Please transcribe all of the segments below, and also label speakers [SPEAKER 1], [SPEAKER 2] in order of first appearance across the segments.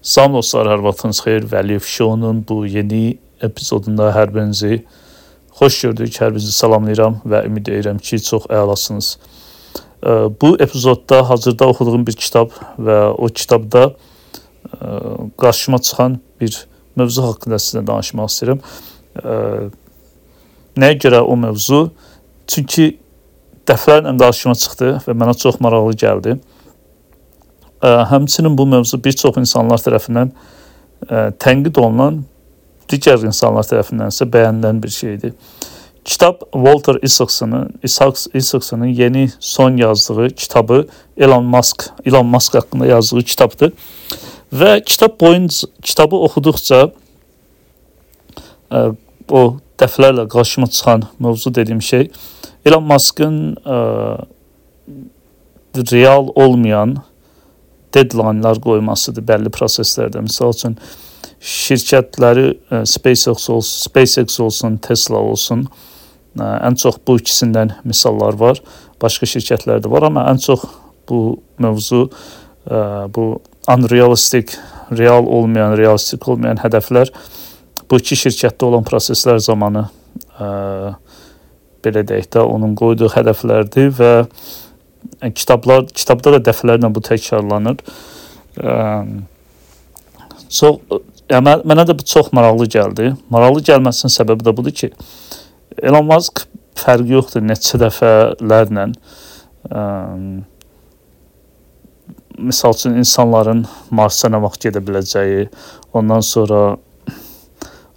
[SPEAKER 1] Salam dostlar, hər vaxtınız xeyir. Vəliyev Show-nun bu yeni epizodunda hər birinizi xoş gördük. Hər birinizi salamlayıram və ümid edirəm ki, çox əlasınız. Bu epizodda hazırda oxuduğum bir kitab və o kitabda qarşıma çıxan bir mövzu haqqında sizə danışmaq istəyirəm. Nəyə görə o mövzu? Çünki dəfələrlə qarşıma çıxdı və mənə çox maraqlı gəldi. Həmçinin bu mövzu bir çox insanlar tərəfindən tənqid olunan, digər insanlar tərəfindən isə bəyənilən bir şeydir. Kitab Walter Isaacsonun Isaacsonun yeni son yazdığı kitabı Elon Musk Elon Musk haqqında yazdığı kitabdır. Və kitab boyunca kitabı oxuduqca o dəfələrlə qarşıma çıxan mövzu dediyim şey Elon Musk'ın real olmayan deadline-lar qoymasıdır bəlli proseslərdə. Məsəl üçün şirkətləri e, SpaceX olsun, SpaceX olsun, Tesla olsun, e, ən çox bu ikisindən misallar var. Başqa şirkətlər də var, amma ən çox bu mövzu e, bu unrealistic, real olmayan, realistik olmayan hədəflər bu iki şirkətdə olan proseslər zamanı belə deyək də onun qoyduğu hədəflərdir və kitablar kitabda da dəfələrlə bu təkrarlanır. Çox yəni mənə də bu çox maraqlı gəldi. Maraqlı gəlməsinin səbəbi də budur ki, Elon Musk fərqi yoxdur neçə dəfələrlə ə, misal üçün insanların Marsa nə vaxt gedə biləcəyi, ondan sonra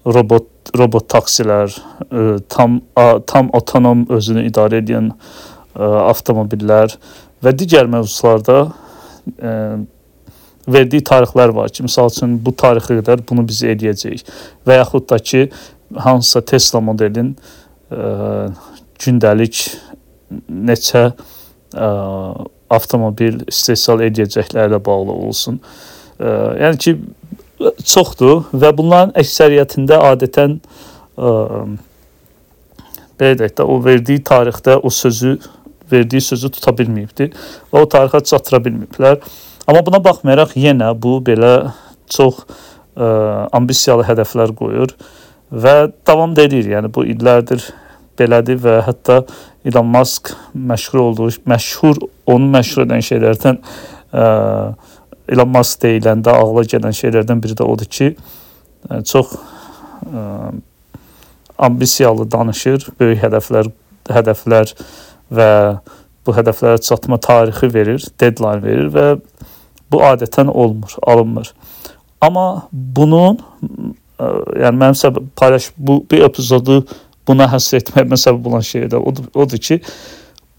[SPEAKER 1] robot robot taksilər, ə, tam ə, tam avtonom özünü idarə edən ə, avtomobillər və digər mövzularda ə, verdiyi tarixlər var ki, məsəl üçün bu tarixə qədər bunu biz eləyəcəyik və yaxud da ki, hansısa Tesla modelin ə, gündəlik neçə ə, avtomobil istehsal edəcəklərlə bağlı olsun. Ə, yəni ki, çoxdur və bunların əksəriyyətində adətən ə, belə deyək də o verdiyi tarixdə o sözü verdiyi sözü tuta bilməyibdi və o tarixə çatdıra bilməyiblər. Amma buna baxmayaraq yenə bu belə çox ə, ambisiyalı hədəflər qoyur və davam edir. Yəni bu illərdir belədir və hətta Elon Musk məşhur olduğu, məşhur onu məşhur edən şeylərdən ə, Elon Musk deyiləndə ağla gələn şeylərdən biri də odur ki, ə, çox ə, ambisiyalı danışır, böyük hədəflər hədəflər və bu hədəflərə çatma tarixi verir, deadline verir və bu adətən olmur, alınmır. Amma bunun ə, yəni mənim səbəb paylaş bu bir epizodu buna həsr etməyimə səbəb olan şey də odur, odur ki,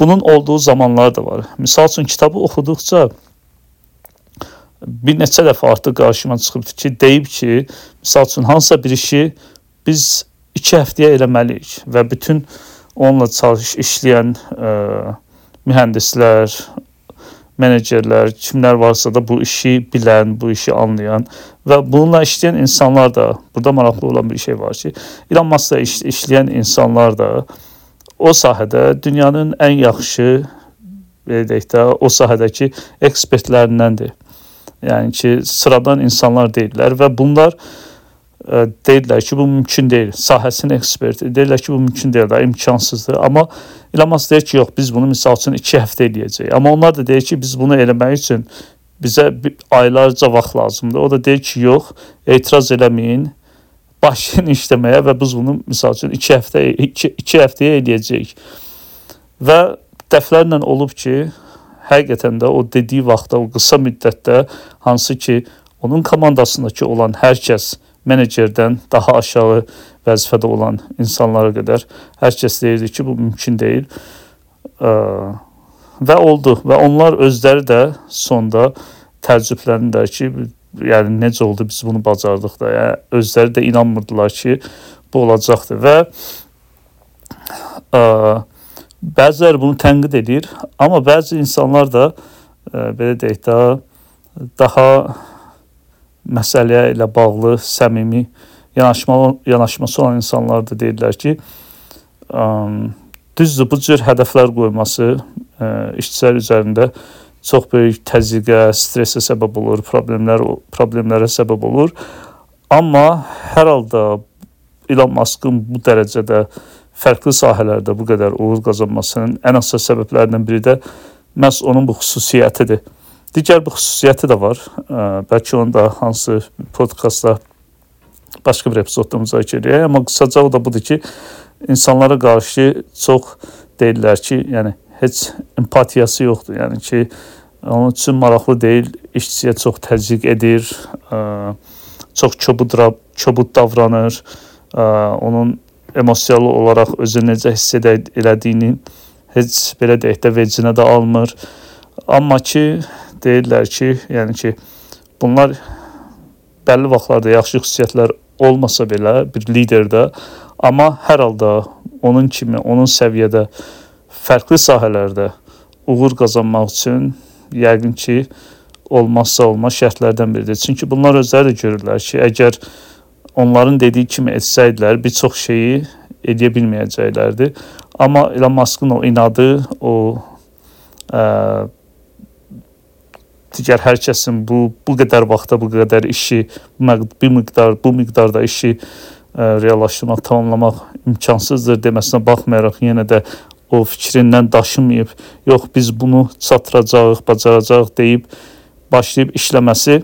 [SPEAKER 1] bunun olduğu zamanlar da var. Məsəl üçün kitabı oxuduqca bir neçə dəfə artıq qarşıma çıxıb ki, deyib ki, məsəl üçün hansısa bir işi biz 2 həftəyə eləməliyik və bütün onunla çalış işləyən ə, mühəndislər, menecerlər, kimlər varsa da bu işi bilən, bu işi anlayan və bununla işləyən insanlar da burada maraqlı olan bir şey var ki, İlon Muskla iş, işləyən insanlar da o sahədə dünyanın ən yaxşı belə deyək də o sahədəki ekspertlərindəndir. Yəni ki, sıradan insanlar deyirlər və bunlar deyirlər ki, bu mümkün deyil. Sahəsinin eksperti deyirlər ki, bu mümkün deyil, da imkansızdır. Amma Elon Musk deyir ki, yox, biz bunu misal üçün 2 həftə eləyəcəyik. Amma onlar da deyir ki, biz bunu eləmək üçün bizə aylarca vaxt lazımdır. O da deyir ki, yox, etiraz eləməyin. Başlayın işləməyə və biz bunu misal üçün 2 həftə 2, 2 həftəyə eləyəcəyik. Və dəflərlə olub ki, həqiqətən də o dediyi vaxtda, o qısa müddətdə hansı ki, onun komandasındakı olan hər kəs menecerdən daha aşağı vəzifədə olan insanlara qədər hər kəs deyirdi ki, bu mümkün deyil. Və oldu və onlar özləri də sonda təəccüblənirlər ki, yəni necə oldu biz bunu bacardıq da. Yəni özləri də inanmırdılar ki, bu olacaqdı və ə, bəziləri bunu tənqid edir, amma bəzi insanlar da ə, belə deyək də daha məsələyə ilə bağlı səmimi yanaşma yanaşması olan insanlar da deyirlər ki, düzdür bu cür hədəflər qoyması ə, işçilər üzərində çox böyük təzyiqə, stressə səbəb olur, problemlər problemlərə səbəb olur. Amma hər halda Elon Muskın bu dərəcədə fərqli sahələrdə bu qədər uğur qazanmasının ən əsas səbəblərindən biri də məhz onun bu xüsusiyyətidir. Digər bir xüsusiyyəti də var. Bəlkə onu da hansı podkastda başqa bir epizodda müzakirə edək, amma qısaca o da budur ki, insanlara qarşı çox deyirlər ki, yəni heç empatiyası yoxdur. Yəni ki, onun üçün maraqlı deyil, işçiyə çox təzyiq edir, çox çobud çobud davranır, onun emosional olaraq özünü necə hiss edə, elədiyini heç belə deyək də vecinə də almır. Amma ki, deyirlər ki, yəni ki, bunlar bəlli vaxtlarda yaxşı xüsusiyyətlər olmasa belə bir liderdə, amma hər halda onun kimi, onun səviyyədə fərqli sahələrdə uğur qazanmaq üçün yəqin ki, olmazsa olmaz şərtlərdən biridir. Çünki bunlar özləri də görürlər ki, əgər onların dediyi kimi etsəydilər, bir çox şeyi edə bilməyəcəklərdi. Amma Elon Musk'ın o inadı, o ə, digər hər kəsin bu bu qədər vaxtda bu qədər işi bir miqdar bu miqdarda işi ə, reallaşdırmaq, tamamlamaq imkansızdır deməsinə baxmayaraq yenə də o fikrindən daşımayıb, yox biz bunu çatdıracağıq, bacaracağıq deyib başlayıb işləməsi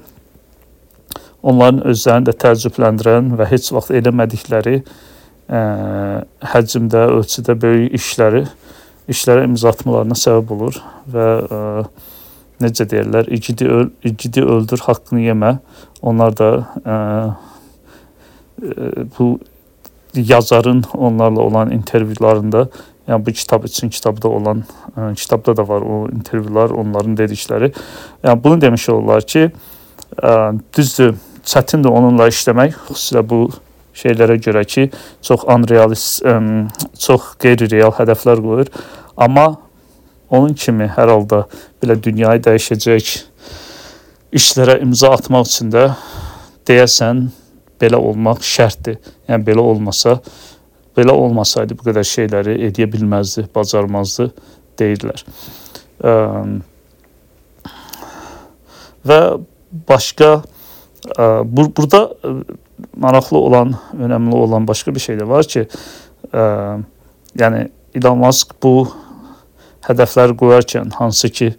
[SPEAKER 1] onların özlərini də təəccübləndirən və heç vaxt eləmədikləri ə, həcmdə, ölçüdə böyük işləri işlərə imza atmalarına səbəb olur və ə, necə deyirlər, igidi öl, igidi öldür, haqqını yemə. Onlar da ə, ə, bu yazarın onlarla olan intervyularında, yəni bu kitab üçün kitabda olan, ə, kitabda da var o intervyular, onların dedikləri. Yəni bunu demiş olurlar ki, ə, düzdür, çətindir onunla işləmək, xüsusilə bu şeylərə görə ki, çox unrealist, ə, çox qeyri-real hədəflər qoyur. Amma onun kimi hər halda belə dünyayı dəyişəcək işlərə imza atmaq üçün də deyəsən belə olmaq şərtdir. Yəni belə olmasa, belə olmasaydı bu qədər şeyləri edə bilməzdi, bacarmazdı deyirlər. Və başqa ə, bur burada maraqlı olan, önəmli olan başqa bir şey də var ki, yəni Elon Musk bu hədəflər qoyarkən hansı ki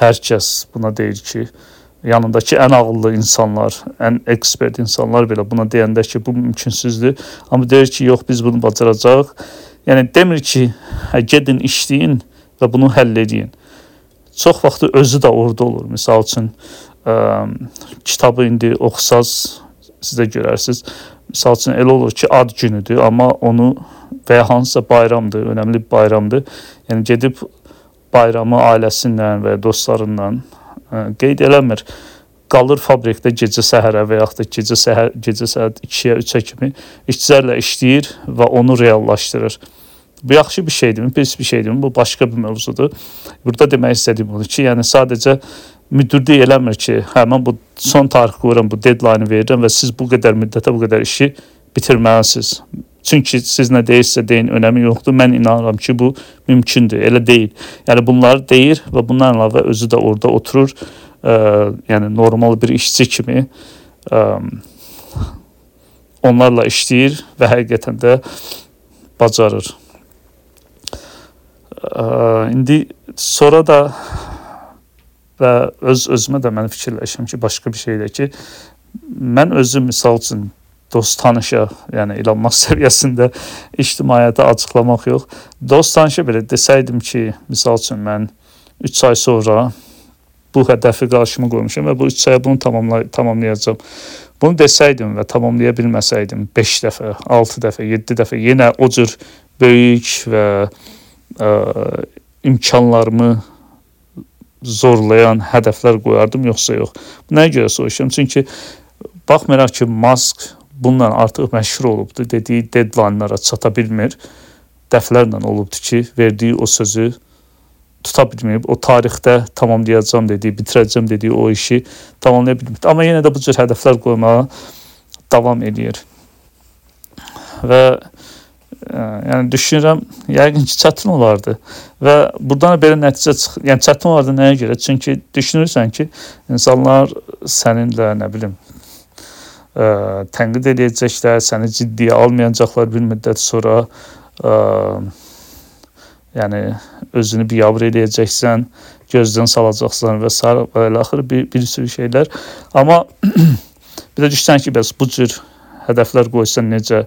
[SPEAKER 1] hər kəs buna deyir ki, yanındakı ən ağıllı insanlar, ən ekspert insanlar belə buna deyəndə ki, bu mümkünsüzdür. Amma deyir ki, yox biz bunu bacaracağıq. Yəni demir ki, hə gedin işləyin və bunu həll edin. Çox vaxtı özü də orada olur. Məsəl üçün ə, kitabı indi oxusaz siz də görərsiniz. Məsəl üçün elə olur ki, ad günüdür, amma onu və ya hansısa bayramdır, önəmli bir bayramdır. Yəni gedib bayramı ailəsinlə və ya dostlarıyla ə, qeyd eləmir. Qalır fabrikdə gecə səhərə və yaxud da gecə səhər gecə saat 2-yə, 3-ə kimi işçilərlə işləyir və onu reallaşdırır. Bu yaxşı bir şeydirmi, pis bir şeydirmi? Bu başqa bir mövzudur. Burada demək istədiyim odur ki, yəni sadəcə müdürlük eləmir ki, hə mən bu son tarix qoyuram, bu deadline verirəm və siz bu qədər müddətə bu qədər işi bitirməlisiniz. Çünki siz nə deyirsə deyin, önəmi yoxdur. Mən inanıram ki, bu mümkündür. Elə deyil. Yəni bunları deyir və bundan əlavə özü də orada oturur. Ə, yəni normal bir işçi kimi ə, onlarla işləyir və həqiqətən də bacarır. Ə, indi sonra da və öz özümə də mən fikirləşirəm ki, başqa bir şey də ki, mən özüm misal üçün dost tanışa, yəni Elon Musk səviyyəsində ictimaiyyətə açıqlamaq yox, dost tanışa belə desəydim ki, misal üçün mən 3 ay sonra bu hədəfi qarşıma qoymuşam və bu 3 aya bunu tamamlay tamamlayacağam. Bunu desəydim və tamamlaya bilməsəydim 5 dəfə, 6 dəfə, 7 dəfə yenə o cür böyük və ə, imkanlarımı zorlayan hədəflər qoyardım, yoxsa yox. Nəyə görə soruşuram? Çünki baxmayaraq ki, Musk bununla artıq məşhur olubdu, dediyi deadline-lara çata bilmir. Dəflərlə olubdu ki, verdiyi o sözü tuta bilməyib, o tarixdə tamamlayacağam dediyi, bitirəcəm dediyi o işi tamamlaya bilmir. Amma yenə də bu cür hədəflər qoymağa davam edir. Və yəni düşünürəm, yəqin ki, çətin olardı və burdan belə nəticə çıx, yəni çətin olardı nəyə görə? Çünki düşünürsən ki, insanlar səninlə nə bilim ə, tənqid edəcəklər, səni ciddiyə almayacaqlar bir müddət sonra. Ə, yəni özünü biabır edəcəksən, gözdən salacaqsan və s. və axır bir, bir sürü şeylər. Amma bir də düşsən ki, bəs bu cür hədəflər qoysan necə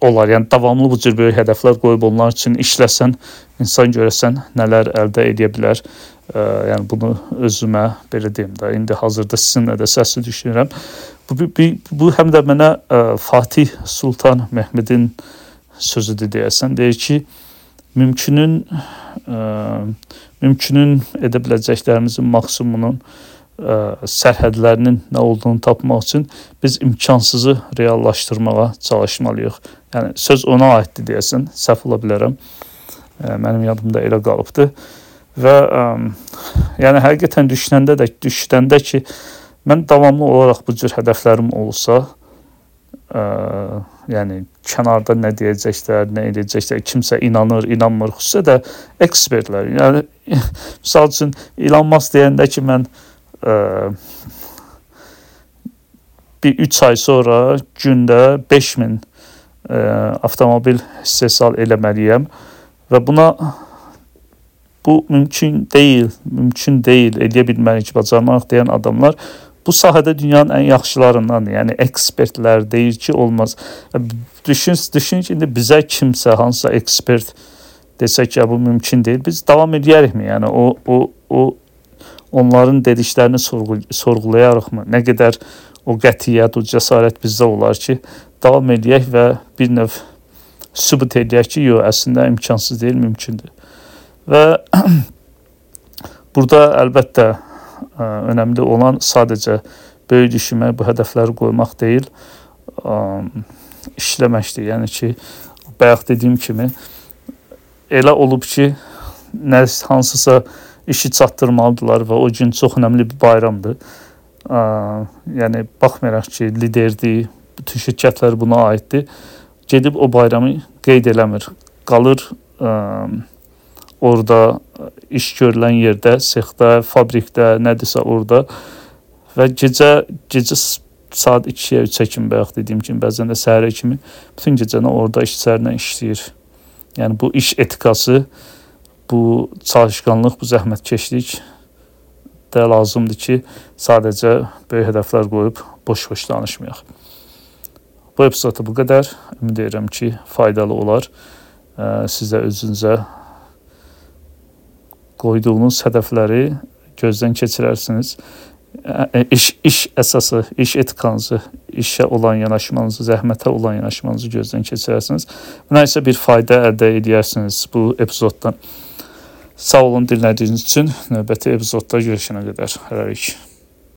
[SPEAKER 1] olar. Yəni davamlı bu cür böyük hədəflər qoyub onlar üçün işləsən, insan görəsən nələr əldə edə bilər. Ə, yəni bunu özümə belə deyim də, indi hazırda sizinlə də səsi düşünürəm. Bu bu, bu həm də mənə ə, Fatih Sultan Mehmedin sözüdür deyəsən. Deyir ki, mümkünün ə, mümkünün edə biləcəklərimizin maksimumunun ə, sərhədlərinin nə olduğunu tapmaq üçün biz imkansızı reallaşdırmağa çalışmalıyıq. Yəni söz ona aiddir deyəsən, səhv ola bilərəm. Ə, mənim yadımda elə qalıbdı. Və ə, yəni həqiqətən düşünəndə də düşəndə ki, mən davamlı olaraq bu cür hədəflərim olsa, ə, yəni kənarda nə deyəcəklər, nə edəcəklər, kimsə inanır, inanmır, xüsusilə də ekspertlər. Yəni misal üçün Elon Musk deyəndə ki, mən ə, bir 3 ay sonra gündə 5000 ə, avtomobil istehsal eləməliyəm və buna bu mümkün deyil, mümkün deyil, eləyə bilmərik, bacarmaq deyən adamlar bu sahədə dünyanın ən yaxşılarındandır. Yəni ekspertlər deyir ki, olmaz. Düşün, düşün ki, indi bizə kimsə hansısa ekspert desə ki, bu mümkün deyil, biz davam edərikmi? Yəni o o o onların dediklərini sorğu sorğulayarıqmı? Nə qədər o qətiyyət, o cəsarət bizdə olar ki, davam edək və bir növ sübut edək ki, yox, əslində imkansız deyil, mümkündür. Və burada əlbəttə ə, önəmli olan sadəcə böyük düşünmək, bu hədəfləri qoymaq deyil, ə, işləməkdir. Yəni ki, bayaq dediyim kimi elə olub ki, nə hansısa işi çatdırmalıdılar və o gün çox önəmli bir bayramdır. Ə, yəni baxmayaraq ki, liderdir, bütün şirkətlər buna aiddir. Gedib o bayramı qeyd eləmir. Qalır ə, orada iş görülən yerdə, sexdə, fabrikdə, nədirsə orada və gecə gecə saat 2-yə 3-ə kimi bayaq dediyim kimi bəzən də səhərə kimi bütün gecəni orada işçilərlə işləyir. Yəni bu iş etikası, bu çalışqanlıq, bu zəhmətkeşlik də lazımdır ki, sadəcə böyük hədəflər qoyub boş-boş danışmayaq. Bu epizoda bu qədər. Ümid edirəm ki, faydalı olar. Sizə özünüzə qoyduğunuz hədəfləri gözdən keçirərsiniz. İş, iş əsası, iş etikanızı, işə olan yanaşmanızı, zəhmətə olan yanaşmanızı gözdən keçirərsiniz. Buna isə bir fayda əldə edərsiniz bu epizoddan. Sağ olun dinlədiyiniz üçün. Növbəti epizodda görüşənə qədər. Hələlik.